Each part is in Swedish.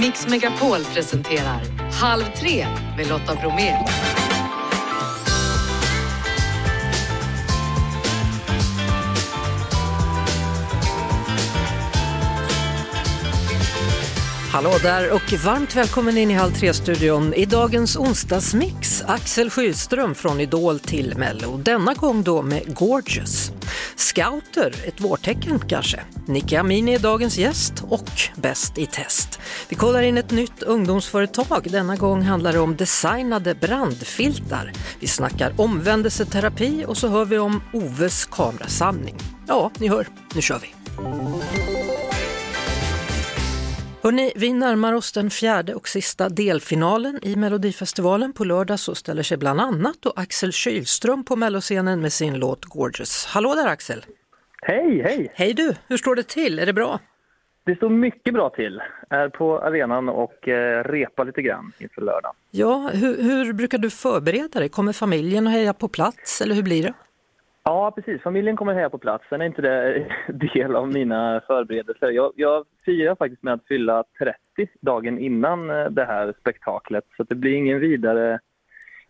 Mix Megapol presenterar Halv tre med Lotta Bromé. Hallå där och varmt välkommen in i Halv tre-studion. I dagens onsdagsmix, Axel Schylström från Idol till Mello. Denna gång då med Gorgeous. Scouter, ett vårtecken kanske. Nicky Amini är dagens gäst och Bäst i test. Vi kollar in ett nytt ungdomsföretag. Denna gång handlar det om designade brandfiltar. Vi snackar omvändelseterapi och så hör vi om Oves kamerasamling. Ja, ni hör, nu kör vi! Hörrni, vi närmar oss den fjärde och sista delfinalen i Melodifestivalen. På lördag så ställer sig bland annat då Axel Kylström på melloscenen med sin låt Gorgeous. Hallå där Axel! Hej, hej! Hej du, hur står det till? Är det bra? Det står mycket bra till. Är på arenan och eh, repar lite grann inför lördag. Ja, hur, hur brukar du förbereda dig? Kommer familjen att heja på plats eller hur blir det? Ja, precis. Familjen kommer heja på plats. Sen är inte det del av mina förberedelser. Jag, jag firar faktiskt med att fylla 30 dagen innan eh, det här spektaklet. Så det blir ingen vidare,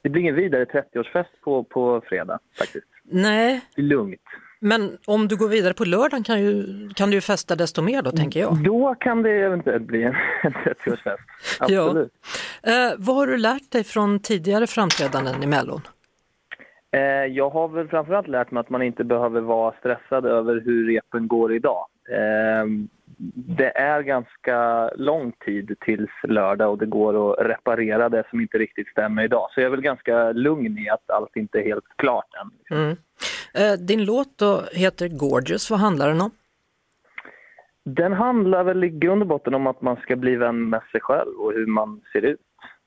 det blir ingen vidare 30-årsfest på, på fredag faktiskt. Nej, lugnt. men om du går vidare på lördagen kan, ju, kan du ju festa desto mer då tänker jag. Då kan det eventuellt bli en, en 30-årsfest. Absolut. Eh, vad har du lärt dig från tidigare framträdanden i Mellon? Eh, jag har väl framförallt lärt mig att man inte behöver vara stressad över hur repen går idag. Eh, det är ganska lång tid tills lördag och det går att reparera det som inte riktigt stämmer idag. Så jag är väl ganska lugn i att allt inte är helt klart än. Mm. Eh, din låt då heter Gorgeous, vad handlar den om? Den handlar väl i grund och botten om att man ska bli vän med sig själv och hur man ser ut.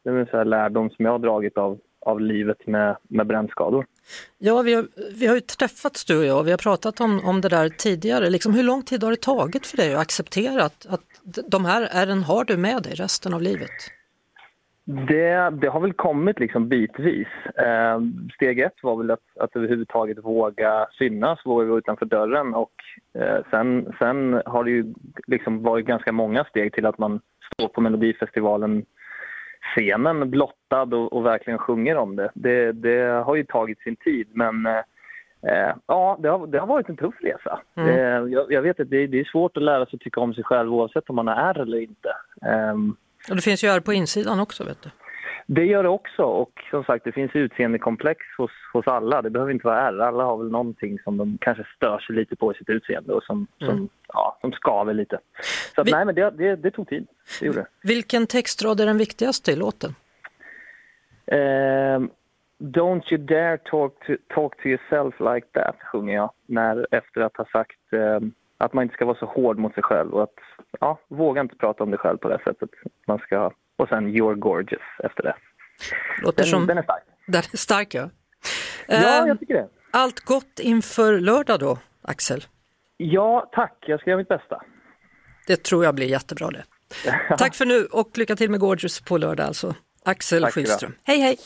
Det är en här lärdom som jag har dragit av, av livet med, med brännskador. Ja, vi har, vi har ju träffats du och jag och vi har pratat om, om det där tidigare. Liksom, hur lång tid har det tagit för dig att acceptera att, att de här ärren har du med dig resten av livet? Det, det har väl kommit liksom bitvis. Eh, steg ett var väl att, att överhuvudtaget våga synas, våga gå utanför dörren och eh, sen, sen har det ju liksom varit ganska många steg till att man står på Melodifestivalen scenen blottad och, och verkligen sjunger om det. det. Det har ju tagit sin tid men eh, ja, det har, det har varit en tuff resa. Mm. Eh, jag, jag vet att det, det är svårt att lära sig att tycka om sig själv oavsett om man är eller inte. Ehm, Och det finns ju ärr på insidan också vet du. det gör det också och som sagt det finns utseendekomplex hos, hos alla. Det behöver inte vara ärr. Alla har väl någonting som de kanske stör sig lite på i sitt utseende och som, Mm. som, ja, som skaver lite. Så att, Vi- nej men det, det, det tog tid. Det gjorde. Vilken textrad är den viktigaste i låten? Ehm, Don't you dare talk to, talk to yourself like that, sjunger jag när, efter att ha sagt ehm, att man inte ska vara så hård mot sig själv och att ja, våga inte prata om dig själv på det sättet. Man ska, och sen you're gorgeous efter det. Låter Den, som, den är stark. den är stark ja. Ja, jag tycker det. Allt gott inför lördag då, Axel? Ja, tack. Jag ska göra mitt bästa. Det tror jag blir jättebra det. Tack för nu och lycka till med Gorgeous på lördag alltså. Axel Tack. Hej hej!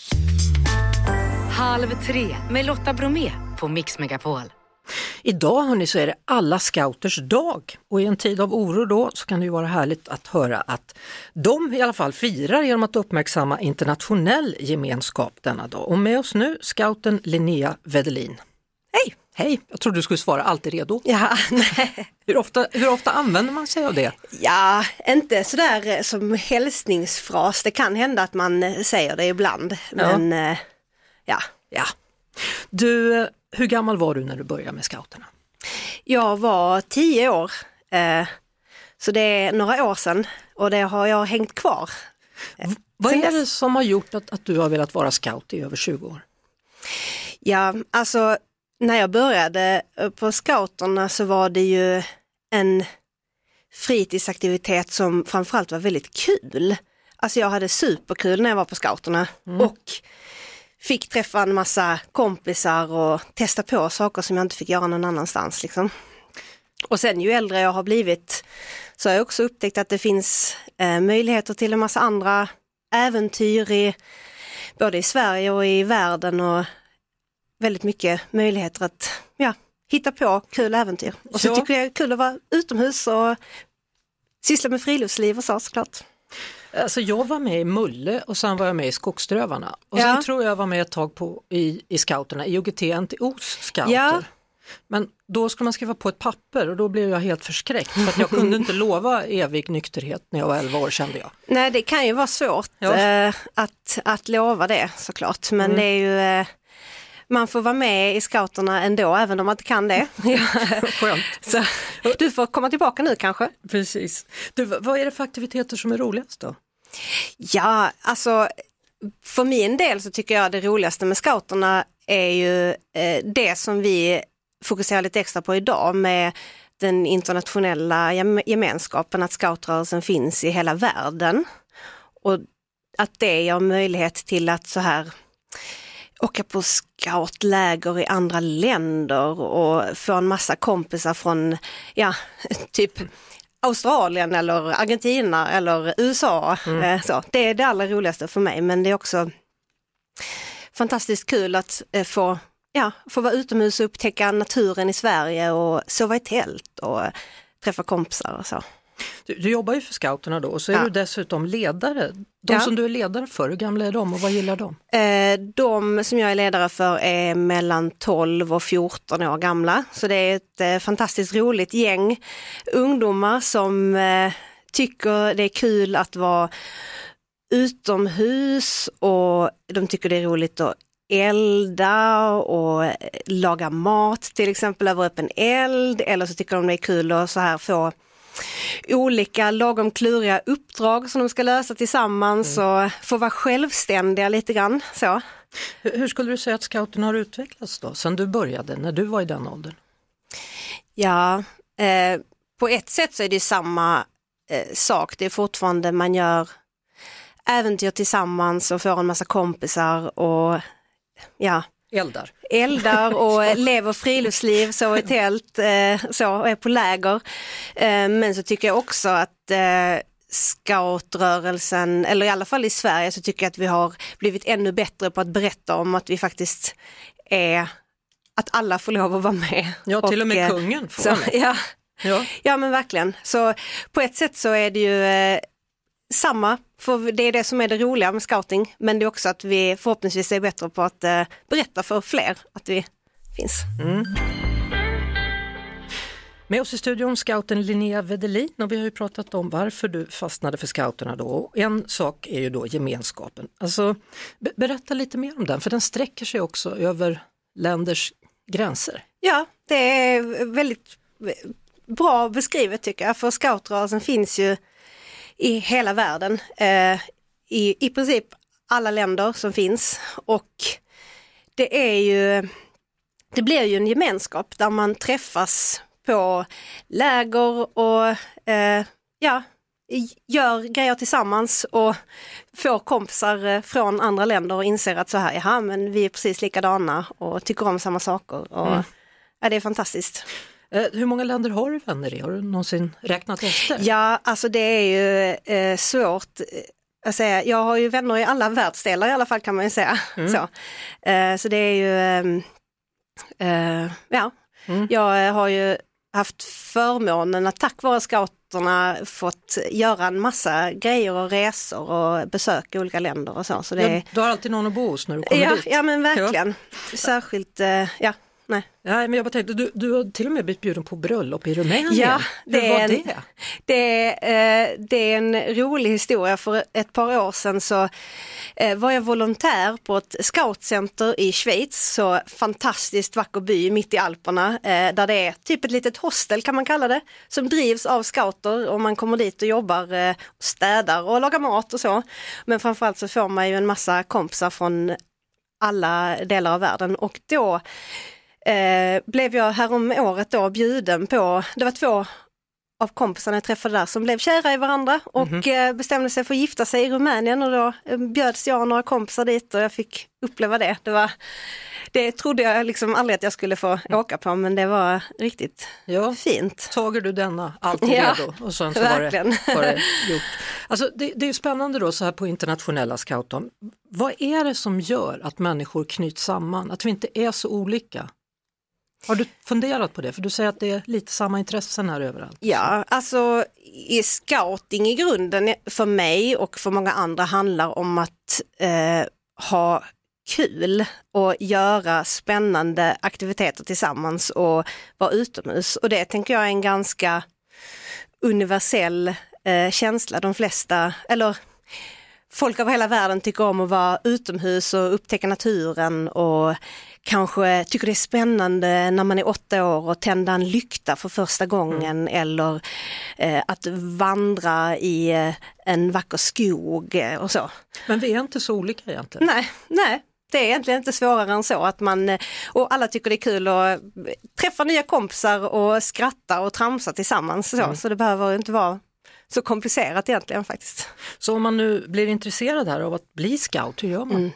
Halv tre med Lotta Bromé på Mix Megapol. Idag hörni, så är det alla scouters dag och i en tid av oro då så kan det ju vara härligt att höra att de i alla fall firar genom att uppmärksamma internationell gemenskap denna dag. Och med oss nu scouten Linnea Wedelin. Hej! Hej! Jag trodde du skulle svara alltid redo. Ja, nej. Hur ofta, hur ofta använder man sig av det? ja, inte sådär eh, som hälsningsfras. Det kan hända att man eh, säger det ibland. Men eh, ja, Ja. Du, hur gammal var du när du började med scouterna? jag var tio år. Så det är några år sedan och det har jag hängt kvar. Vad Sen är det som har gjort att, att du har velat vara scout i över 20 år? Ja, alltså när jag började eh, på scouterna så var det ju en fritidsaktivitet som framförallt var väldigt kul. Alltså jag hade superkul när jag var på scouterna och fick träffa en massa kompisar och testa på saker som jag inte fick göra någon annanstans. Liksom. Och sen ju äldre jag har blivit så har jag också upptäckt att det finns eh, möjligheter till en massa andra äventyr i både i Sverige och i världen och väldigt mycket möjligheter att ja, hitta på kul äventyr. Och så Ja. tycker jag det är kul att vara utomhus och syssla med friluftsliv och så såklart. Alltså jag var med i Mulle och sen var jag med i Skogsdrövarna. Och Ja. sen tror jag var med ett tag på, i, i scouterna, i IOGT NTOs scouter. Ja. Men då skulle man skriva på ett papper och då blev jag helt förskräckt för att jag kunde inte lova evig nykterhet när jag var 11 år kände jag. Nej, det kan ju vara svårt Ja. eh, att, att lova det såklart, men Mm. det är ju eh, man får vara med i scouterna ändå, även om man inte kan det. Skönt. Så, du får komma tillbaka nu kanske? Precis. Du, vad är det för aktiviteter som är roligast då? Ja, alltså för min del så tycker jag det roligaste med scouterna är ju eh, det som vi fokuserar lite extra på idag med den internationella gem- gemenskapen, att scoutrörelsen finns i hela världen. Och att det ger möjlighet till att så här åka på scoutläger i andra länder och få en massa kompisar från, ja, typ Australien eller Argentina eller USA. Eh, Så. Det är det allra roligaste för mig men det är också fantastiskt kul att eh, få, ja, få vara utomhus och upptäcka naturen i Sverige och sova i tält och träffa kompisar och så. Du, du jobbar ju för scouterna då och så är Ja. du dessutom ledare. De Ja. som du är ledare för, hur gamla är de och vad gillar de? Eh, De som jag är ledare för är mellan 12 och 14 år gamla. Så det är ett eh, fantastiskt roligt gäng ungdomar som eh, tycker det är kul att vara utomhus och de tycker det är roligt att elda och eh, laga mat till exempel över öppen eld eller så tycker de det är kul att så här få olika lagom kluriga uppdrag som de ska lösa tillsammans och få vara självständiga lite grann. Så. Hur, skulle du säga att scouterna har utvecklats då, sen du började, när du var i den åldern? Ja, eh, på ett sätt så är det samma eh, sak. Det är fortfarande man gör äventyr tillsammans och får en massa kompisar och ja, Eldar. Eldar och lever friluftsliv, så i tält, eh, så och är på läger. Eh, men så tycker jag också att eh, scoutrörelsen, eller i alla fall i Sverige, så tycker jag att vi har blivit ännu bättre på att berätta om att vi faktiskt är, att alla får lov att vara med. Ja, till och med eh, kungen får så, med. ja, Ja. ja men verkligen. Så på ett sätt så är det ju eh, samma, för det är det som är det roliga med scouting, men det är också att vi förhoppningsvis är bättre på att eh, berätta för fler att vi finns. Med oss i studion scouten Linnea Wedelin och vi har ju pratat om varför du fastnade för scouterna då. En sak är ju då gemenskapen. Alltså, be- berätta lite mer om den, för den sträcker sig också över länders gränser. Ja, det är väldigt bra beskrivet tycker jag, för scoutrörelsen finns ju i hela världen, eh, i, i princip alla länder som finns och det är ju, det blir ju en gemenskap där man träffas på läger och eh, ja, gör grejer tillsammans och får kompisar eh, från andra länder och inser att så här, jaha men vi är precis likadana och tycker om samma saker. Och, ja, det är fantastiskt. Eh, hur många länder har du vänner i? Har du någonsin räknat efter? Ja, alltså det är ju eh, svårt. eh, att säga. Jag har ju vänner i alla världsdelar i alla fall kan man ju säga. Så, eh, så det är ju, ehm, eh, ja, Mm. jag eh, har ju haft förmånen att tack vare scouterna fått göra en massa grejer och resor och besöka olika länder och så. så det Ja, du har alltid någon att bo hos när du kommer ja, dit. ja men verkligen. Särskilt, eh, ja, nej. Nej, men jag bara tänkte, du, du har till och med blivit bjuden på bröllop i Rumänien. Ja, Hur det var är en- det? Det, eh, det är en rolig historia. För ett par år sedan så eh, var jag volontär på ett scoutcenter i Schweiz, så fantastiskt vacker by mitt i Alperna, eh, där det är typ ett litet hostel kan man kalla det, som drivs av scouter och man kommer dit och jobbar eh, och städar och lagar mat och så. Men framförallt så får man ju en massa kompisar från alla delar av världen och då eh, blev jag härom året då bjuden på, det var två av kompisarna jag träffade där som blev kära i varandra och eh, bestämde sig för att gifta sig i Rumänien och då eh, bjöds jag och några kompisar dit och jag fick uppleva det. Det, var, det trodde jag liksom aldrig att jag skulle få åka på men det var riktigt Ja. fint. Tager du denna, alltid Ja, redo. Och sen så var det, var det gjort. Alltså det, det är spännande då så här på internationella scoutdagen. Vad är det som gör att människor knyts samman, att vi inte är så olika? Har du funderat på det? För du säger att det är lite samma intressen här överallt. Ja, alltså i scouting i grunden för mig och för många andra handlar om att eh, ha kul och göra spännande aktiviteter tillsammans och vara utomhus. Och det tänker jag är en ganska universell eh, känsla. De flesta, eller folk över hela världen tycker om att vara utomhus och upptäcka naturen och kanske tycker det är spännande när man är åtta år och tända en lykta för första gången mm. eller eh, att vandra i eh, en vacker skog eh, och så. Men vi är inte så olika egentligen. Nej, nej. Det är egentligen inte svårare än så att man, eh, och alla tycker det är kul att träffa nya kompisar och skratta och tramsa tillsammans. Så, mm. så det behöver inte vara så komplicerat egentligen faktiskt. Så om man nu blir intresserad här av att bli scout, hur gör man? Mm.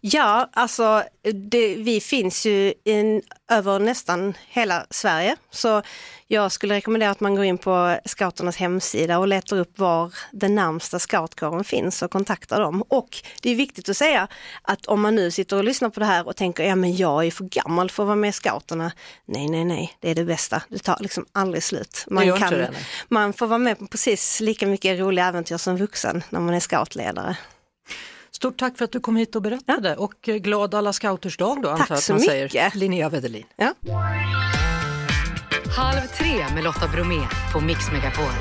Ja, alltså det, vi finns ju in, över nästan hela Sverige. Så jag skulle rekommendera att man går in på scouternas hemsida och letar upp var den närmsta scoutkåren finns och kontaktar dem. Och det är viktigt att säga att om man nu sitter och lyssnar på det här och tänker, ja men jag är för gammal för att vara med i scouterna. Nej, nej, nej, det är det bästa. Det tar liksom aldrig slut. Man, kan, det, man får vara med på precis lika mycket roliga äventyr som vuxen när man är scoutledare. Stort tack för att du kom hit och berättade ja. och eh, glad alla scouters dag då tack antar så att man mycket. säger. Linnea Wedelin. Ja. Halv tre med Lotta Bromé på Mix Megapol.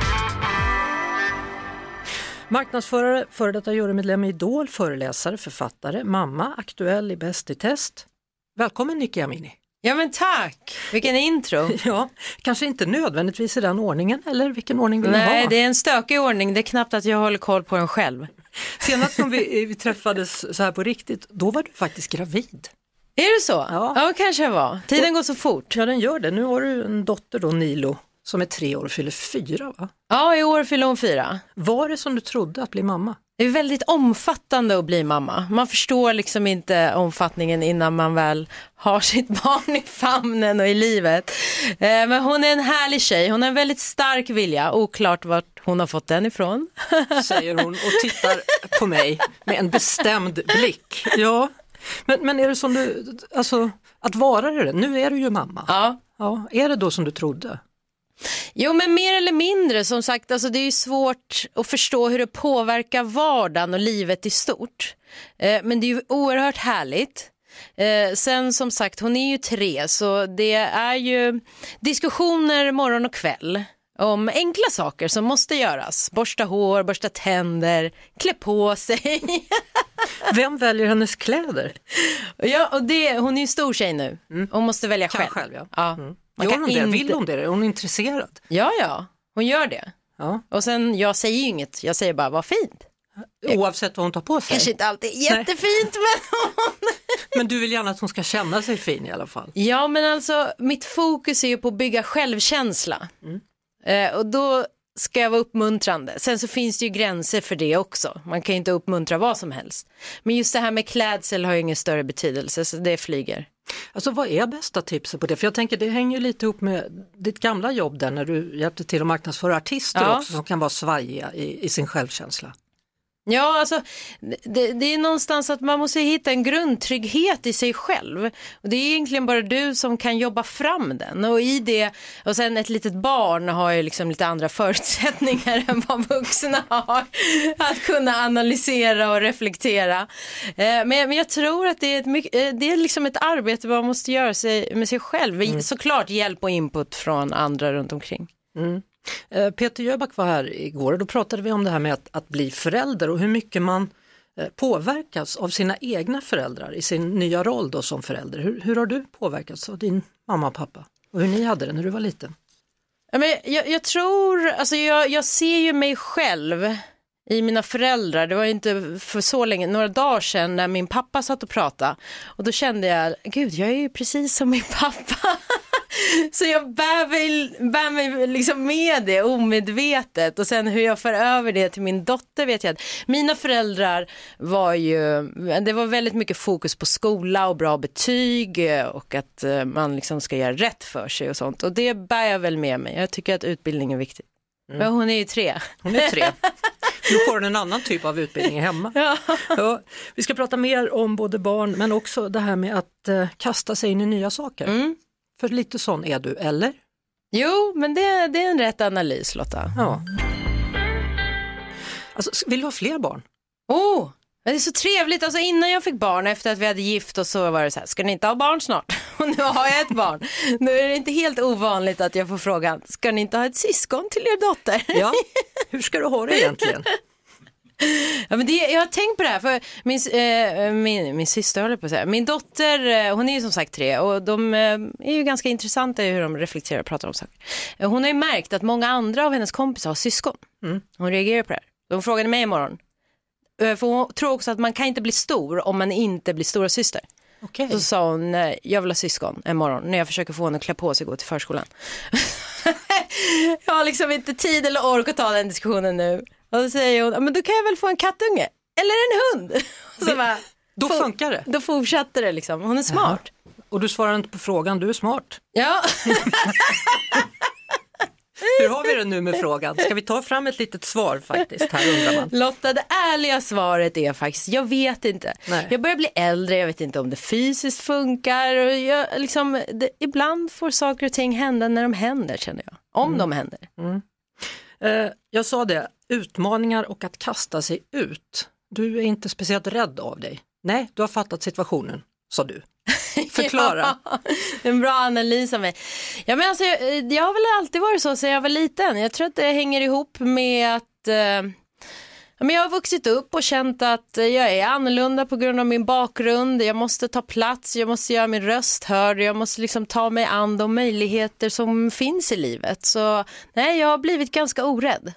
Marknadsförare, före detta jurymedlem i Idol, föreläsare, författare, mamma, aktuell i Bäst i test. Välkommen Nicky Amini. Ja men tack, vilken intro. Ja, kanske inte nödvändigtvis i den ordningen eller vilken ordning vill Nej, du ha? Nej, det är en stökig ordning, det är knappt att jag håller koll på den själv. Senast som vi, vi träffades så här på riktigt, då var du faktiskt gravid. Är det så? Ja, ja kanske jag var. Tiden går så fort. Ja den gör det. Nu har du en dotter då, Nilo, som är tre år och fyller fyra va? Ja, i år fyller hon fyra. Var det som du trodde att bli mamma? Det är väldigt omfattande att bli mamma. Man förstår liksom inte omfattningen innan man väl har sitt barn i famnen och i livet. Eh, men hon är en härlig tjej, hon har en väldigt stark vilja, oklart vart hon har fått den ifrån. Säger hon och tittar på mig med en bestämd blick. Ja, men, men är det som du, alltså att vara det, nu är du ju mamma. Ja. ja. Är det då som du trodde? Jo men mer eller mindre som sagt, alltså det är ju svårt att förstå hur det påverkar vardagen och livet i stort. Eh, men det är ju oerhört härligt. Eh, sen som sagt, hon är ju tre så det är ju diskussioner morgon och kväll om enkla saker som måste göras. Borsta hår, borsta tänder, klä på sig. Vem väljer hennes kläder? Ja, och det, hon är ju stor tjej nu. Mm. Hon måste välja själv. själv ja. ja. Mm. Gör hon det? Vill hon det? Är hon intresserad? Ja, ja, hon gör det. Ja. Och sen, jag säger ju inget, jag säger bara vad fint. Oavsett vad hon tar på sig? Kanske inte alltid jättefint men hon... Men du vill gärna att hon ska känna sig fin i alla fall? Ja men alltså mitt fokus är ju på att bygga självkänsla. Mm. Eh, och då ska jag vara uppmuntrande. Sen så finns det ju gränser för det också. Man kan ju inte uppmuntra vad som helst. Men just det här med klädsel har ju ingen större betydelse så det flyger. Alltså vad är bästa tipset på det? För jag tänker det hänger lite ihop med ditt gamla jobb där när du hjälpte till att marknadsföra artister ja. också som kan vara svajiga i, i sin självkänsla. Ja, alltså det, det, är någonstans att man måste hitta en grundtrygghet i sig själv. Och det är egentligen bara du som kan jobba fram den. Och i det, och sen ett litet barn har ju liksom lite andra förutsättningar än vad vuxna har. Att kunna analysera och reflektera. Eh, men, men jag tror att det är, ett, eh, det är liksom ett arbete man måste göra sig, med sig själv. Mm. Såklart hjälp och input från andra runt omkring. Mm. Eh, Peter Jöback var här igår och då pratade vi om det här med att, att bli förälder och hur mycket man eh, påverkas av sina egna föräldrar i sin nya roll då som förälder. Hur, hur har du påverkats av din mamma och pappa och hur ni hade det när du var liten? jag, jag tror, alltså jag, jag ser ju mig själv i mina föräldrar. Det var inte för så länge, några dagar sedan när min pappa satt och pratade och då kände jag, gud jag är ju precis som min pappa. Så jag bär mig, bär mig liksom med det omedvetet och sen hur jag för över det till min dotter vet jag att mina föräldrar var ju, det var väldigt mycket fokus på skola och bra betyg och att eh, man liksom ska göra rätt för sig och sånt och det bär jag väl med mig. Jag tycker att utbildning är viktigt. Mm. Men hon är ju tre. Hon är tre. Nu får hon en annan typ av utbildning hemma. Ja. Ja, vi ska prata mer om både barn men också det här med att uh, kasta sig in i nya saker. Mm. För lite sån är du, eller? Jo, men det, det är en rätt analys Lotta. Ja. Alltså, vill du ha fler barn? Oh, det är så trevligt. Alltså innan jag fick barn, efter att vi hade gift oss så var det så här, ska ni inte ha barn snart? Och nu har jag ett barn. Nu är det inte helt ovanligt att jag får frågan, ska ni inte ha ett syskon till er dotter? Ja, hur ska du ha det egentligen? Ja, men det, jag har tänkt på det här, för min, eh, min, min syster håller på att säga, min dotter, eh, hon är ju som sagt tre och de eh, är ju ganska intressanta i hur de reflekterar och pratar om saker. Eh, hon har ju märkt att många andra av hennes kompisar har syskon. Mm. Hon reagerar på det här. Hon frågade mig imorgon, eh, för hon tror också att man kan inte bli stor om man inte blir stora syster. Okej. Så sa hon, eh, jag vill ha syskon imorgon när jag försöker få henne att klä på sig och gå till förskolan. jag har liksom inte tid eller ork att ta den diskussionen nu. Och då säger hon, "Ja, men då kan jag väl få en kattunge eller en hund. Och så bara, Då funkar det. Då fortsätter det liksom, hon är smart. Och du svarar inte på frågan, du är smart. Ja, Hur har vi det nu med frågan? Ska vi ta fram ett litet svar faktiskt? Här undrar man. Lotta, det ärliga svaret är faktiskt, jag vet inte. Nej. Jag börjar bli äldre, jag vet inte om det fysiskt funkar. Och jag, liksom, det, ibland får saker och ting hända när de händer känner jag. Om de händer. Eh, jag sa det, utmaningar och att kasta sig ut. Du är inte speciellt rädd av dig. Nej, du har fattat situationen, sa du. Förklara. Ja, en bra analys av mig. Ja, men alltså, jag, jag har väl alltid varit så sedan jag var liten. Jag tror att det hänger ihop med att eh, men jag har vuxit upp och känt att eh, jag är annorlunda på grund av min bakgrund. Jag måste ta plats, jag måste göra min röst hörd, jag måste liksom ta mig an de möjligheter som finns i livet. Så nej, jag har blivit ganska orädd.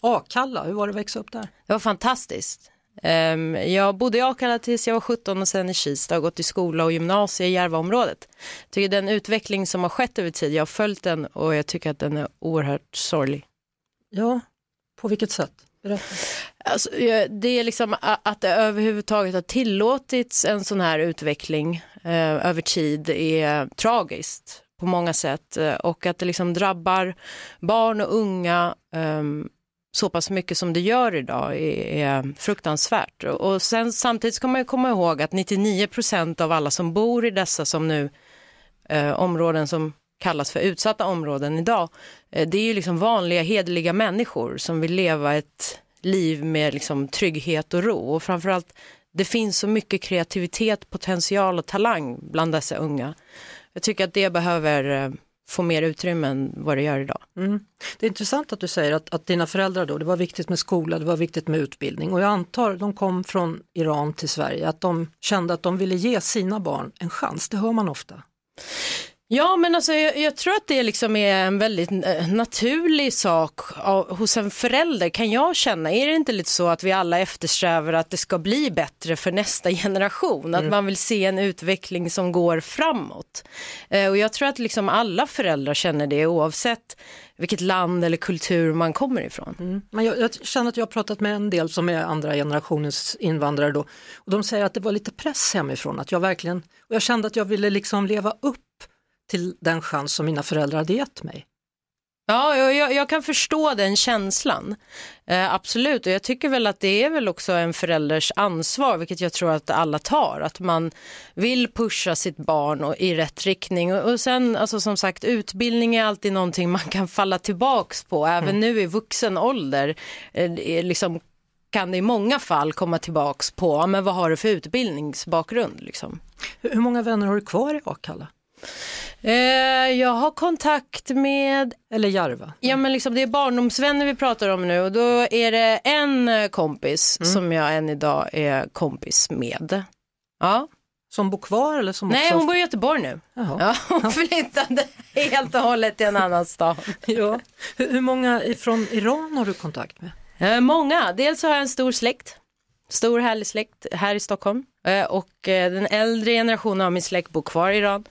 Akalla, hur var det att växa upp där? Det var fantastiskt. Ehm, jag bodde i Akalla tills jag var 17 och sen i Kista och gått i skola och gymnasie i Järvaområdet. Jag tycker den utveckling som har skett över tid, jag har följt den och jag tycker att den är oerhört sorglig. Ja, på vilket sätt? Berätta. Alltså, det är liksom att det överhuvudtaget har tillåtits en sån här utveckling eh, över tid är tragiskt på många sätt eh, och att det liksom drabbar barn och unga ehm, så pass mycket som det gör idag är, fruktansvärt. Och, sen, samtidigt ska man ju komma ihåg att 99 procent av alla som bor i dessa som nu eh, områden som kallas för utsatta områden idag, eh, det är ju liksom vanliga hederliga människor som vill leva ett liv med liksom trygghet och ro och framförallt det finns så mycket kreativitet, potential och talang bland dessa unga. Jag tycker att det behöver eh, få mer utrymme än vad det gör idag. Mm. Det är intressant att du säger att, att dina föräldrar då, det var viktigt med skola, det var viktigt med utbildning och jag antar, de kom från Iran till Sverige, att de kände att de ville ge sina barn en chans, det hör man ofta. Ja, men alltså, jag, jag tror att det liksom är en väldigt eh, naturlig sak av, hos en förälder kan jag känna. Är det inte lite så att vi alla eftersträvar att det ska bli bättre för nästa generation? Att man vill se en utveckling som går framåt. Eh, och jag tror att liksom alla föräldrar känner det oavsett vilket land eller kultur man kommer ifrån. Men jag, jag känner att jag har pratat med en del som är andra generationens invandrare då och de säger att det var lite press hemifrån, att jag verkligen, och jag kände att jag ville liksom leva upp till den chans som mina föräldrar hade gett mig. Ja, jag, jag, kan förstå den känslan. Eh, absolut, och jag tycker väl att det är väl också en förälders ansvar, vilket jag tror att alla tar, att man vill pusha sitt barn och, i rätt riktning. Och, och sen, alltså som sagt, utbildning är alltid någonting man kan falla tillbaks på, även nu i vuxen ålder. Eh, liksom kan det i många fall komma tillbaks på, men vad har du för utbildningsbakgrund liksom? Hur, hur många vänner har du kvar i Akalla? Eh, jag har kontakt med Eller Järva? Ja men liksom det är barndomsvänner vi pratar om nu och då är det en eh, kompis Mm. som jag än idag är kompis med. Ja. Som bor kvar eller som Nej också... hon bor i Göteborg nu. Jaha. Ja, hon flyttade helt och hållet till en annan stad. Ja. Hur, hur många från Iran har du kontakt med? Eh, många, dels har jag en stor släkt. Stor härlig släkt här i Stockholm. Eh, och eh, den äldre generationen av min släkt bor kvar i Iran.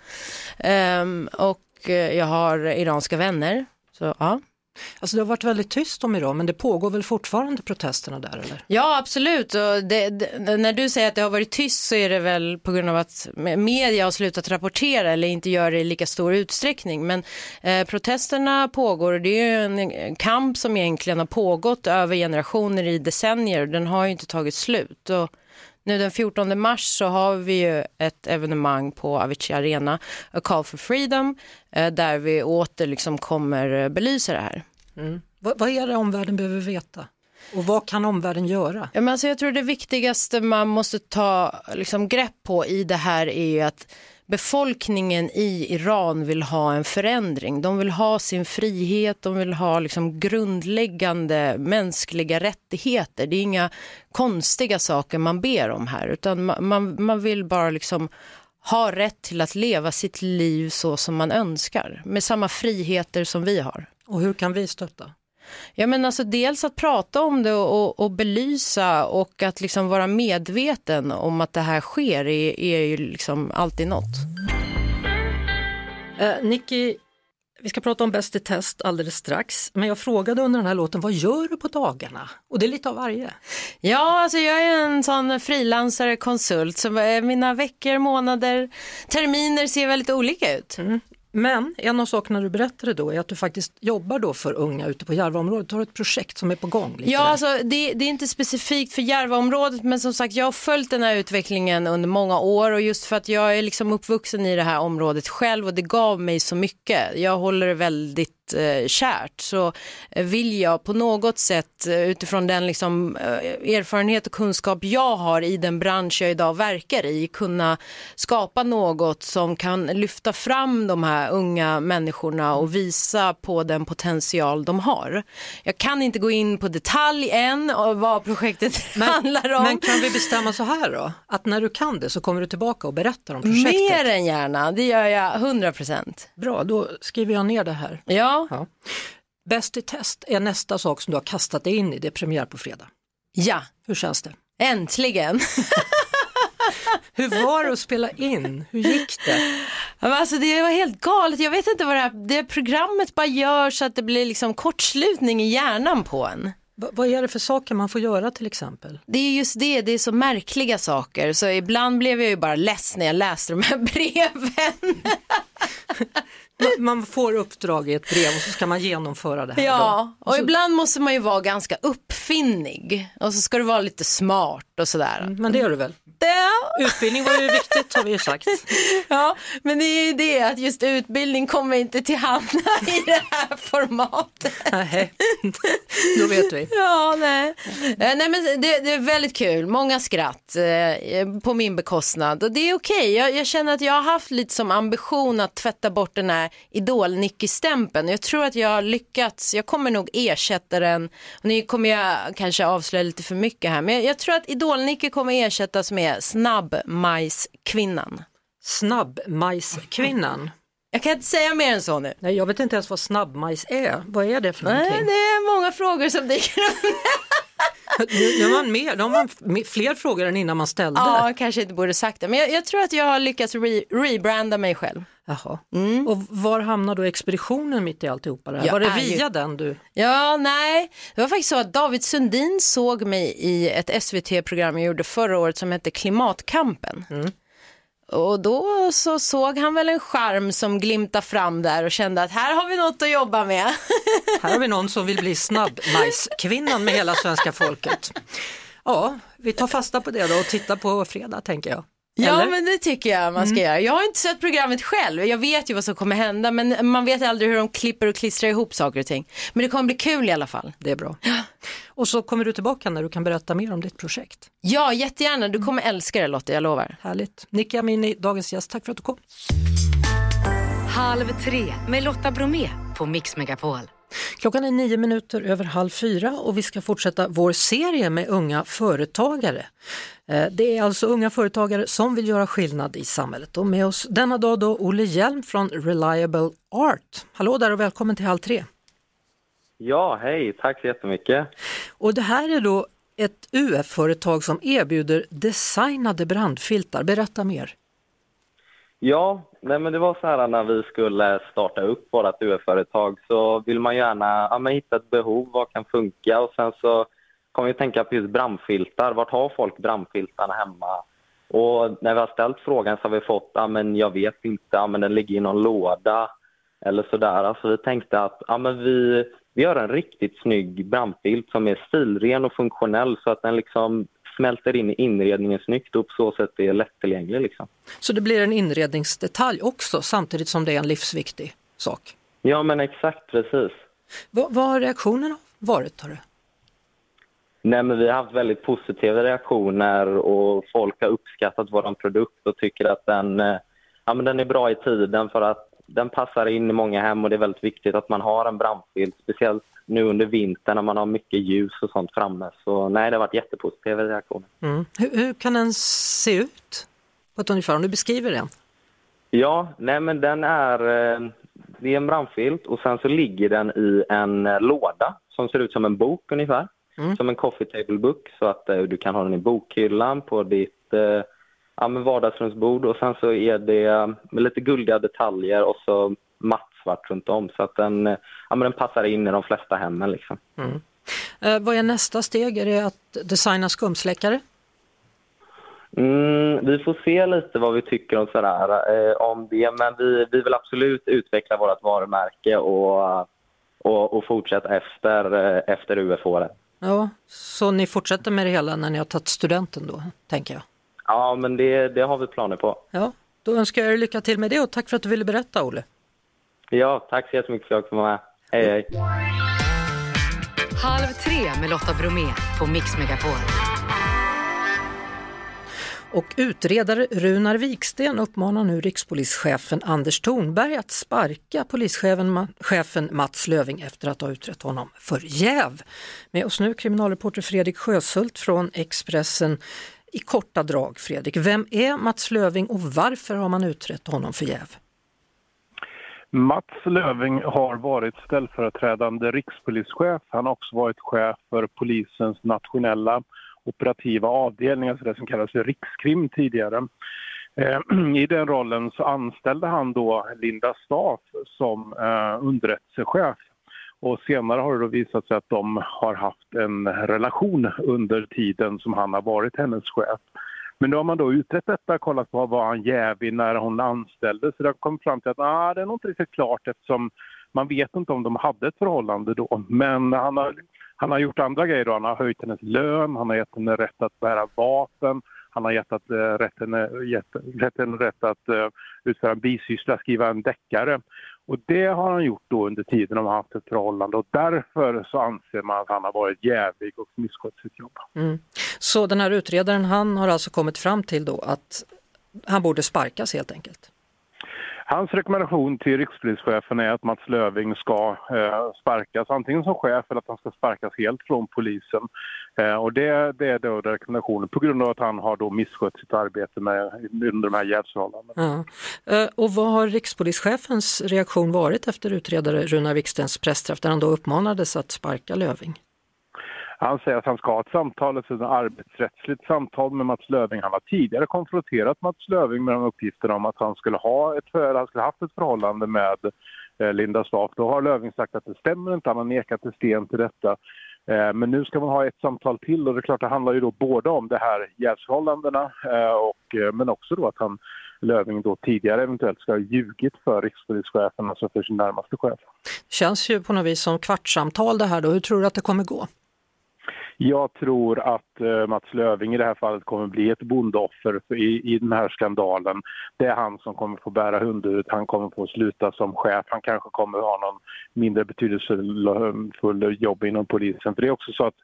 Ehm, och eh, jag har iranska vänner. Så, ja. Alltså det har varit väldigt tyst om Iran men det pågår väl fortfarande protesterna där eller? Ja, absolut. Och det, det, när du säger att det har varit tyst så är det väl på grund av att media har slutat rapportera eller inte gör det i lika stor utsträckning. Men eh, protesterna pågår och det är ju en kamp som egentligen har pågått över generationer i decennier. Den har ju inte tagit slut. Och nu den 14 mars så har vi ju ett evenemang på Avicii Arena, A Call for Freedom, eh, där vi åter liksom kommer eh, belysa det här. Vad, vad är det omvärlden behöver veta? Och vad kan omvärlden göra? Ja, men alltså jag tror det viktigaste man måste ta liksom, grepp på i det här är ju att befolkningen i Iran vill ha en förändring. De vill ha sin frihet, de vill ha liksom grundläggande mänskliga rättigheter. Det är inga konstiga saker man ber om här utan man, man vill bara liksom ha rätt till att leva sitt liv så som man önskar med samma friheter som vi har. Och hur kan vi stötta? Ja, men alltså dels att prata om det och, och belysa och att liksom vara medveten om att det här sker är, är ju liksom alltid något. Eh, Nicky, vi ska prata om Bäst i test alldeles strax, men jag frågade under den här låten, vad gör du på dagarna? Och det är lite av varje. Ja, alltså jag är en sån frilansare, konsult, så mina veckor, månader, terminer ser väldigt olika ut. Mm. Men en av sakerna du berättade då är att du faktiskt jobbar då för unga ute på Järvaområdet. Du har ett projekt som är på gång. ja, alltså, det, det, är inte specifikt för Järvaområdet men som sagt jag har följt den här utvecklingen under många år och just för att jag är liksom uppvuxen i det här området själv och det gav mig så mycket. Jag håller det väldigt eh, kärt så eh, vill jag på något sätt eh, utifrån den liksom, erfarenhet och kunskap jag har i den bransch jag idag verkar i kunna skapa något som kan lyfta fram de här unga människorna och visa på den potential de har. Jag kan inte gå in på detalj än och vad projektet men, handlar om. Men kan vi bestämma så här då, att när du kan det så kommer du tillbaka och berättar om projektet? Mer än gärna, det gör jag 100 procent. Bra, då skriver jag ner det här. Ja, Ja. Bäst i test är nästa sak som du har kastat dig in i, det är premiär på fredag. Ja. Hur känns det? Äntligen! Hur var det att spela in? Hur gick det? Alltså det var helt galet. Jag vet inte vad det här det programmet bara gör så att det blir liksom kortslutning i hjärnan på en. V vad är det för saker man får göra till exempel? Det är just det, det är så märkliga saker. Så ibland blev jag ju bara less när jag läste de här breven. man får uppdrag i ett brev och så ska man genomföra det här. Ja, och, och ibland måste man ju vara ganska uppfinnig och så ska du vara lite smart och sådär. Mm, men det gör du väl? Ja. Utbildning var ju viktigt har vi ju sagt. Ja, men det är ju det att just utbildning kommer inte till hamna i det här formatet. Nej, då vet vi. Ja, nej. Eh, nej men det, det är väldigt kul, många skratt eh, på min bekostnad och det är okej. Okay. Jag, jag, känner att jag har haft lite som ambition att tvätta bort den här idol-Nicky-stämpeln. Jag tror att jag har lyckats, jag kommer nog ersätta den, och nu kommer jag kanske avslöja lite för mycket här, men jag, jag tror att idol-Nicky kommer ersättas med snabbmajskvinnan. Snabbmajskvinnan? Jag kan inte säga mer än så nu. Nej, jag vet inte ens vad snabbmajs är. Vad är det för någonting? Nej, det är många frågor som dyker upp. nu, har man mer, har man fler frågor än innan man ställde. Ja, kanske inte borde sagt det. Men jag, jag tror att jag har lyckats re rebranda mig själv. Jaha. Mm. Och var hamnar då expeditionen mitt i alltihopa det här? Var det via ju... den du? Ja, nej. Det var faktiskt så att David Sundin såg mig i ett SVT-program jag gjorde förra året som hette Klimatkampen. Mm. Och då så såg han väl en charm som glimtade fram där och kände att här har vi något att jobba med. här har vi någon som vill bli snabbmajskvinnan med hela svenska folket. Ja, vi tar fasta på det då och tittar på fredag tänker jag. Ja Eller? men det tycker jag man ska mm. göra. Jag har inte sett programmet själv, jag vet ju vad som kommer hända men man vet aldrig hur de klipper och klistrar ihop saker och ting. Men det kommer bli kul i alla fall. Det är bra. Och så kommer du tillbaka när du kan berätta mer om ditt projekt. Ja jättegärna, du kommer älska det Lotta, jag lovar. Härligt. Nicky Amini, dagens gäst, tack för att du kom. Halv tre med Lotta Bromé på Mix Megapol. Klockan är nio minuter över halv fyra och vi ska fortsätta vår serie med unga företagare. Eh, det är alltså unga företagare som vill göra skillnad i samhället och med oss denna dag då Olle Hjelm från Reliable Art. Hallå där och välkommen till Halv tre. Ja, hej, tack så jättemycket. Och det här är då ett UF-företag som erbjuder designade brandfiltar. Berätta mer. Ja, nej men det var så här när vi skulle starta upp vårt UF-företag så vill man gärna ja, hitta ett behov, vad kan funka och sen så kom vi att tänka på just brandfiltar. Vart har folk brandfiltarna hemma? Och när vi har ställt frågan så har vi fått, ja men jag vet inte, ja men den ligger i någon låda eller sådär. Alltså vi tänkte att ja, men vi, vi gör en riktigt snygg brandfilt som är stilren och funktionell så att den liksom smälter in i inredningen snyggt och på så sätt är lättillgänglig. Liksom. Så det blir en inredningsdetalj också samtidigt som det är en livsviktig sak? Ja men exakt precis. Vad, vad har reaktionerna varit? Har du? Nej, men vi har haft väldigt positiva reaktioner och folk har uppskattat vår produkt och tycker att den, eh, ja, men den är bra i tiden för att den passar in i många hem och det är väldigt viktigt att man har en brandfilt, speciellt nu under vintern när man har mycket ljus och sånt framme. Så nej, det har varit jättepositiva reaktioner. Mm. Hur, hur, kan den se ut på ett ungefär, om du beskriver den? Ja, nej men den är, eh, det är en brandfilt och sen så ligger den i en låda som ser ut som en bok ungefär. Mm. Som en coffee table book så att uh, du kan ha den i bokhyllan på ditt ja, vardagsrumsbord och sen så är det med lite guldiga detaljer och så mattsvart runt om så att den, ja, men den passar in i de flesta hemmen. Liksom. Mm. Eh, vad är nästa steg? Är det att designa skumsläckare? Mm, vi får se lite vad vi tycker om, sådär, eh, om det, men vi, vi vill absolut utveckla vårt varumärke och, och, och fortsätta efter, eh, efter UF-året. Ja, så ni fortsätter med det hela när ni har tagit studenten då, tänker jag? Ja, men det, det har vi planer på. Ja, då önskar jag er lycka till med det och tack för att du ville berätta, Olle. Ja, tack så jättemycket för att jag fick vara med. Hej, hej. Halv tre med Lotta Bromé på Mix Megapol. Och utredare Runar Viksten uppmanar nu rikspolischefen Anders Thornberg att sparka polischefen Mats Löving efter att ha utrett honom för jäv. Med oss nu kriminalreporter Fredrik Sjöshult från Expressen. I korta drag Fredrik, vem är Mats Löving och varför har man utrett honom för jäv? Mats Löving har varit ställföreträdande rikspolischef. Han har också varit chef för polisens nationella operativa avdelning, alltså det som kallas för rikskrim tidigare. Eh, I den rollen så anställde han då Linda Staff som eh, underrättelsechef. Och senare har det då visat sig att de har haft en relation under tiden som han har varit hennes chef. Men då har man då utrett detta, kollat på vad han jävig när hon anställdes. Så det har kommit fram till att ah, det är nog inte riktigt klart eftersom man vet inte om de hade ett förhållande då. Men han har han har gjort andra grejer. Då. Han har höjt hennes lön, han har gett henne rätt att bära vapen, han har gett, att, uh, rätt, henne, gett, gett henne rätt att uh, utföra en bisyssla, skriva en deckare. Och det har han gjort då under tiden de har haft ett förhållande och därför så anser man att han har varit jävig och misskött sitt jobb. Mm. Så den här utredaren han har alltså kommit fram till då att han borde sparkas helt enkelt? Hans rekommendation till rikspolischefen är att Mats Löving ska eh, sparkas antingen som chef eller att han ska sparkas helt från polisen. Eh, och det, det, är då rekommendationen på grund av att han har då misskött sitt arbete med, under de här jävsförhållandena. Ja. Eh, och vad har rikspolischefens reaktion varit efter utredare Runar Vikstens pressträff där han då uppmanades att sparka Löving? Han säger att han ska ha ett samtal, ett arbetsrättsligt samtal med Mats Löving. Han har tidigare konfronterat Mats Löving med de uppgifterna om att han skulle ha ett, han skulle haft ett förhållande med eh, Linda Staaf. Då har Löving sagt att det stämmer inte, han har nekat till sten till detta. Eh, men nu ska man ha ett samtal till och det är klart det handlar ju då både om det här jävsförhållandena eh, och, men också då att han Löfving då tidigare eventuellt ska ha ljugit för rikspolischefen, alltså för sin närmaste chef. Det Känns ju på något vis som kvartssamtal det här då. Hur tror du att det kommer gå? Jag tror att eh, Mats Löving i det här fallet kommer bli ett bondoffer i, i den här skandalen. Det är han som kommer få bära hundhuvudet, han kommer få sluta som chef, han kanske kommer ha någon mindre betydelsefull jobb inom polisen. För det är också så att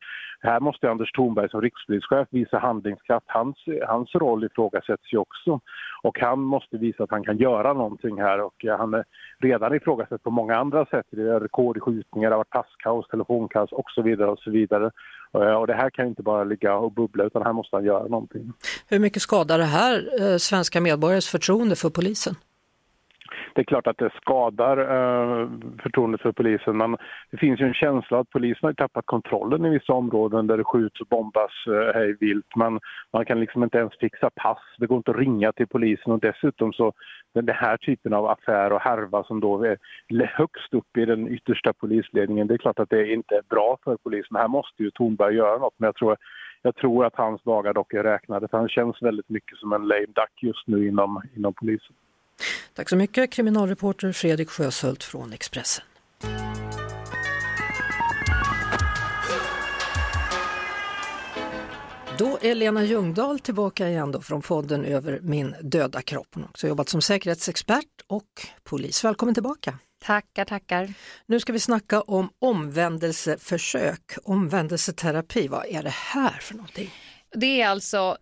här måste Anders Thornberg som rikspolischef visa handlingskraft. Hans, hans roll ifrågasätts ju också. Och han måste visa att han kan göra någonting här och eh, han är redan ifrågasatt på många andra sätt. Det är rekord i skjutningar, det har varit passkaos, telefonkaos och så vidare och så vidare. Eh, och det här kan inte bara ligga och bubbla utan här måste han göra någonting. Hur mycket skadar det här eh, svenska medborgares förtroende för polisen? Det är klart att det skadar eh, förtroendet för polisen men det finns ju en känsla att polisen har tappat kontrollen i vissa områden där det skjuts och bombas eh, hej vilt. Man, man kan liksom inte ens fixa pass, det går inte att ringa till polisen och dessutom så den här typen av affär och härva som då är högst upp i den yttersta polisledningen, det är klart att det inte är bra för polisen. Här måste ju Thornberg göra något men jag tror jag tror att hans dagar dock är räknade för han känns väldigt mycket som en lame duck just nu inom, inom polisen. Tack så mycket kriminalreporter Fredrik Sjöshult från Expressen. Då är Lena Ljungdahl tillbaka igen då från fonden över min döda kropp. Hon har också jobbat som säkerhetsexpert och polis. Välkommen tillbaka! Tackar, tackar. Nu ska vi snacka om omvändelseförsök, omvändelseterapi. Vad är det här för någonting? Det är alltså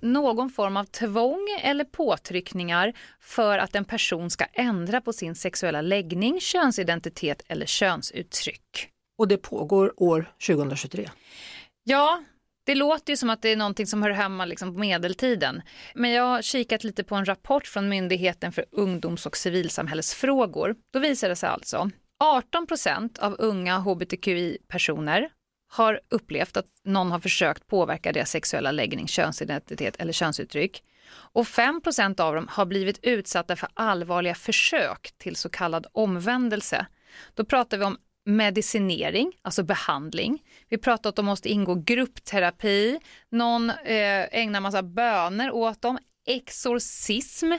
någon form av tvång eller påtryckningar för att en person ska ändra på sin sexuella läggning, könsidentitet eller könsuttryck. Och det pågår år 2023? Ja, det låter ju som att det är någonting som hör hemma liksom på medeltiden. Men jag har kikat lite på en rapport från Myndigheten för ungdoms och civilsamhällesfrågor. Då visar det sig alltså 18 procent av unga hbtqi-personer har upplevt att någon har försökt påverka deras sexuella läggning, könsidentitet eller könsuttryck. Och 5 av dem har blivit utsatta för allvarliga försök till så kallad omvändelse. Då pratar vi om medicinering, alltså behandling. Vi pratar om att de måste ingå gruppterapi, någon eh, ägnar massa böner åt dem, exorcism,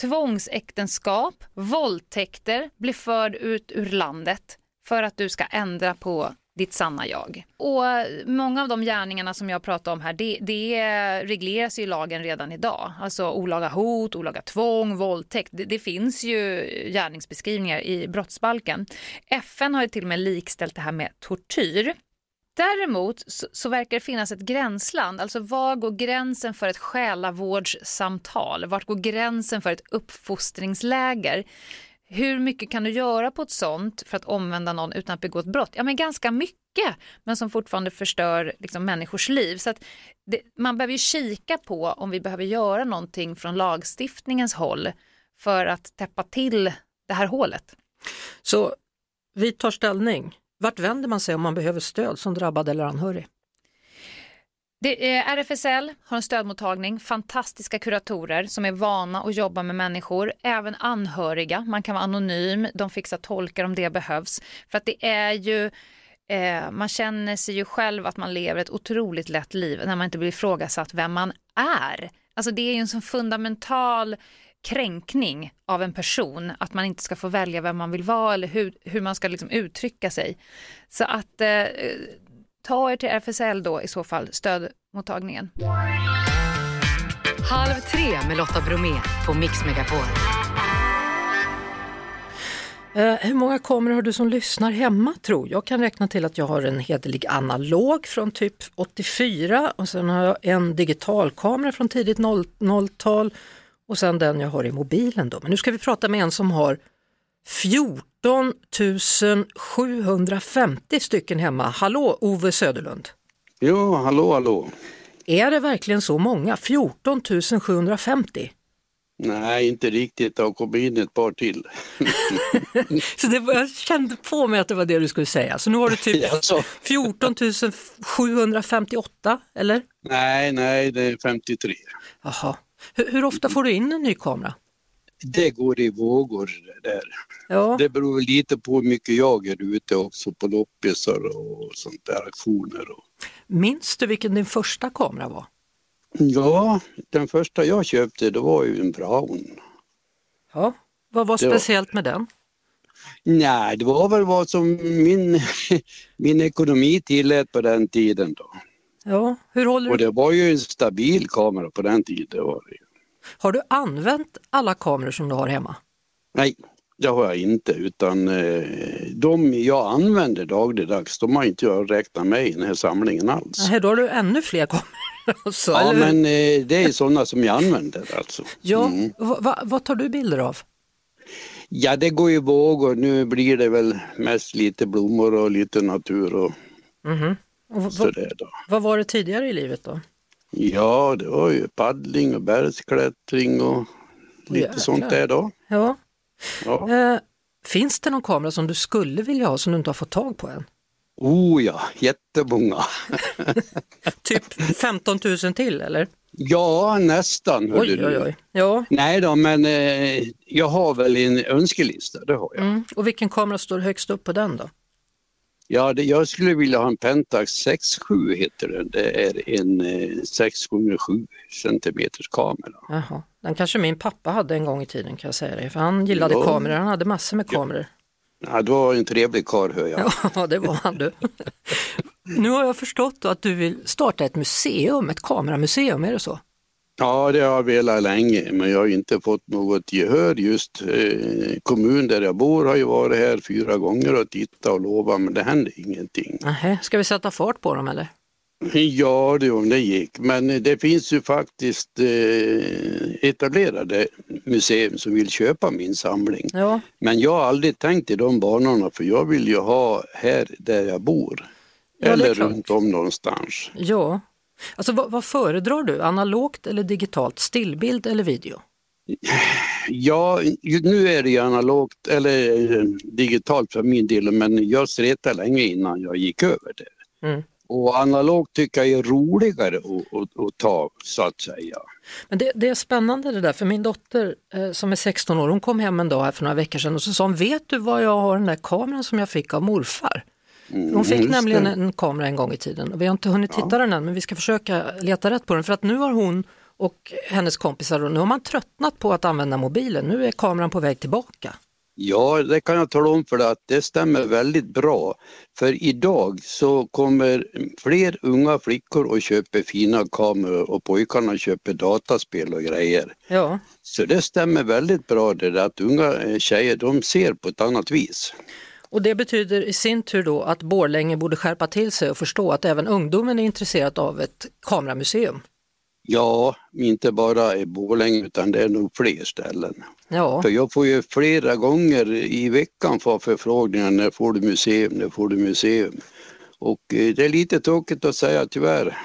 tvångsäktenskap, våldtäkter, bli förd ut ur landet för att du ska ändra på ditt sanna jag. Och många av de gärningarna som jag pratar om här, det, det regleras ju i lagen redan idag. Alltså olaga hot, olaga tvång, våldtäkt. Det, det, finns ju gärningsbeskrivningar i brottsbalken. FN har ju till och med likställt det här med tortyr. Däremot så, så, verkar det finnas ett gränsland, alltså var går gränsen för ett själavårdssamtal? Vart går gränsen för ett uppfostringsläger? Hur mycket kan du göra på ett sånt för att omvända någon utan att begå ett brott? Ja, men ganska mycket, men som fortfarande förstör liksom, människors liv. Så att det, man behöver ju kika på om vi behöver göra någonting från lagstiftningens håll för att täppa till det här hålet. Så vi tar ställning. Vart vänder man sig om man behöver stöd som drabbad eller anhörig? Det är, RFSL har en stödmottagning, fantastiska kuratorer som är vana att jobba med människor, även anhöriga. Man kan vara anonym, de fixar tolkar om det behövs. För att det är ju eh, man känner sig ju själv att man lever ett otroligt lätt liv när man inte blir ifrågasatt vem man är. Alltså det är ju en sån fundamental kränkning av en person att man inte ska få välja vem man vill vara eller hur, hur man ska liksom uttrycka sig. Så att eh, ta er till RFSL då i så fall, stödmottagningen. Halv tre med Lotta Bromé på Mix Megapol. Uh, hur många kameror har du som lyssnar hemma tro? Jag kan räkna till att jag har en hederlig analog från typ 84 och sen har jag en digitalkamera från tidigt 00-tal och sen den jag har i mobilen. Då. Men nu ska vi prata med en som har 14 750 stycken hemma. Hallå Ove Söderlund! Ja, hallå hallå! Är det verkligen så många? 14 750? Nej, inte riktigt. Det har kommit in ett par till. så det var, jag kände på mig att det var det du skulle säga. Så nu har du typ 14 758, eller? Nej, nej, det är 53. Jaha. Hur, hur ofta får du in en ny kamera? Det går i vågor det där. Ja. Det beror lite på hur mycket jag är ute också på loppisar och sånt där, aktioner. Och... Minns du vilken din första kamera var? Ja, den första jag köpte det var ju en Brown. Ja, vad var speciellt var... med den? Nej, det var väl vad som min, min ekonomi tillät på den tiden då. Ja, hur håller du... Och det var ju en stabil kamera på den tiden. Var det. Har du använt alla kameror som du har hemma? Nej, det har jag inte utan eh, de jag använder dagligdags de har inte jag räknat med i den här samlingen alls. Nej, då har du ännu fler kameror. Så, ja, eller? men eh, det är sådana som jag använder alltså. Ja, mm. va, vad tar du bilder av? Ja, det går ju vågor. Nu blir det väl mest lite blommor och lite natur och, mm. och sådär då. Vad var det tidigare i livet då? Ja, det var ju paddling och bergsklättring och lite Jäklar. sånt där då. Ja. ja. Eh, finns det någon kamera som du skulle vilja ha som du inte har fått tag på än? Oh ja, jättemånga. typ 15 000 till eller? Ja, nästan. Oj, oj, oj. Ja. Nej då, men eh, jag har väl en önskelista, det har jag. Mm. Och vilken kamera står högst upp på den då? Ja, det, jag skulle vilja ha en Pentax 6.7 heter den. Det är en eh, 6 x 7 centimeters kamera. Jaha. Den kanske min pappa hade en gång i tiden kan jag säga det, för han gillade ja. kameror, han hade massor med kameror. Ja, det var en trevlig karl hör jag. Ja, det var han du. nu har jag förstått att du vill starta ett museum, ett kameramuseum, är det så? Ja, det har jag velat länge, men jag har inte fått något gehör. Just eh, kommun där jag bor har ju varit här fyra gånger och tittat och lovat, men det händer ingenting. Aha, ska vi sätta fart på dem eller? Ja, det om det gick. Men det finns ju faktiskt eh, etablerade museum som vill köpa min samling. Ja. Men jag har aldrig tänkt i de banorna för jag vill ju ha här där jag bor. Ja, Eller runt om någonstans. Ja. Alltså vad, vad föredrar du? Analogt eller digitalt? Stillbild eller video? Ja, nu är det ju analogt eller eh, digitalt för min del men jag stretade länge innan jag gick över det. Mm. Och analogt tycker jag är roligare att, att, att, ta så att säga. Men det, det, är spännande det där, för min dotter eh, som är 16 år, hon kom hem en dag här för några veckor sedan och så sa hon, vet du vad jag har den där kameran som jag fick av morfar? Mm, hon fick nämligen det. en kamera en gång i tiden och vi har inte hunnit titta ja. den än men vi ska försöka leta rätt på den för att nu har hon och hennes kompisar, och nu har man tröttnat på att använda mobilen, nu är kameran på väg tillbaka. Ja, det kan jag tala om för dig att det stämmer väldigt bra. För idag så kommer fler unga flickor och köper fina kameror och pojkarna köper dataspel och grejer. Ja. Så det stämmer väldigt bra det där att unga tjejer de ser på ett annat vis. Och det betyder i sin tur då att Borlänge borde skärpa till sig och förstå att även ungdomen är intresserad av ett kameramuseum. Ja, inte bara i Borlänge utan det är nog fler ställen. Ja. För jag får ju flera gånger i veckan få förfrågningar, när får du museum, när får du museum? Och eh, det är lite tråkigt att säga tyvärr.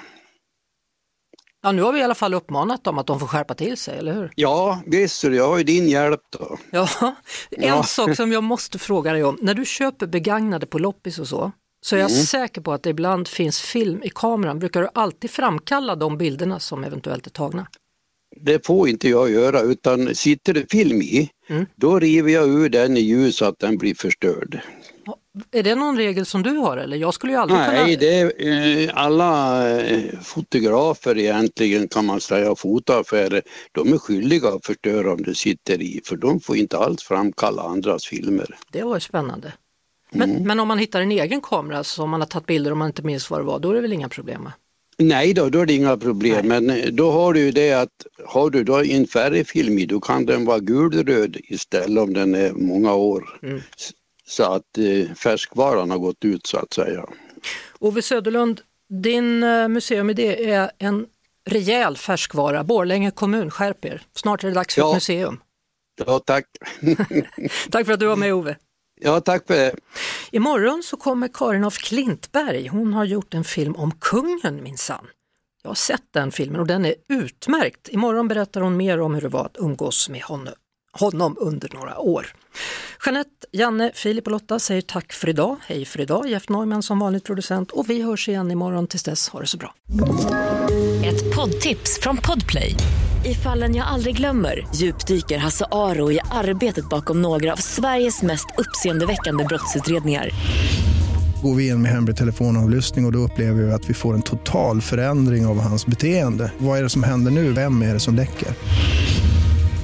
Ja, nu har vi i alla fall uppmanat dem att de får skärpa till sig, eller hur? Ja, visst, jag har ju din hjälp då. Ja, en ja. sak som jag måste fråga dig om, när du köper begagnade på loppis och så, så är jag mm. säker på att det ibland finns film i kameran. Brukar du alltid framkalla de bilderna som eventuellt är tagna? Det får inte jag göra utan sitter det film i, mm. då river jag ur den i ljus så att den blir förstörd. Är det någon regel som du har eller? Jag skulle ju aldrig Nej, kunna... det är eh, alla eh, fotografer egentligen kan man säga, och fotoaffärer, de är skyldiga att förstöra om det sitter i, för de får inte alls framkalla andras filmer. Det var ju spännande. Men, mm. men om man hittar en egen kamera som man har tagit bilder om man inte minns vad det var, då är det väl inga problem? Nej då, då är det inga problem. Nej. Men eh, då har du ju det att har du då en färgfilm i, då kan den vara gulröd istället om den är många år. Mm. Så att eh, färskvaran har gått ut så att säga. Ove Söderlund, din eh, museumidé är en rejäl färskvara. Borlänge kommun, skärp er. Snart är det dags för ja. ett museum. Ja, tack. tack för att du var med Ove. Ja, tack för det. Imorgon så kommer Karin af Klintberg. Hon har gjort en film om kungen minsann. Jag har sett den filmen och den är utmärkt. Imorgon berättar hon mer om hur det var att umgås med honom, honom under några år. Jeanette, Janne, Filip och Lotta säger tack för idag. Hej för idag, Jeff Neumann som vanligt producent och vi hörs igen imorgon. Tills dess, ha det så bra. Ett poddtips från Podplay. I fallen jag aldrig glömmer djupdyker Hasse Aro i arbetet bakom några av Sveriges mest uppseendeväckande brottsutredningar går vi in med hemlig telefonavlyssning och, och då upplever vi att vi får en total förändring av hans beteende. Vad är det som händer nu? Vem är det som läcker?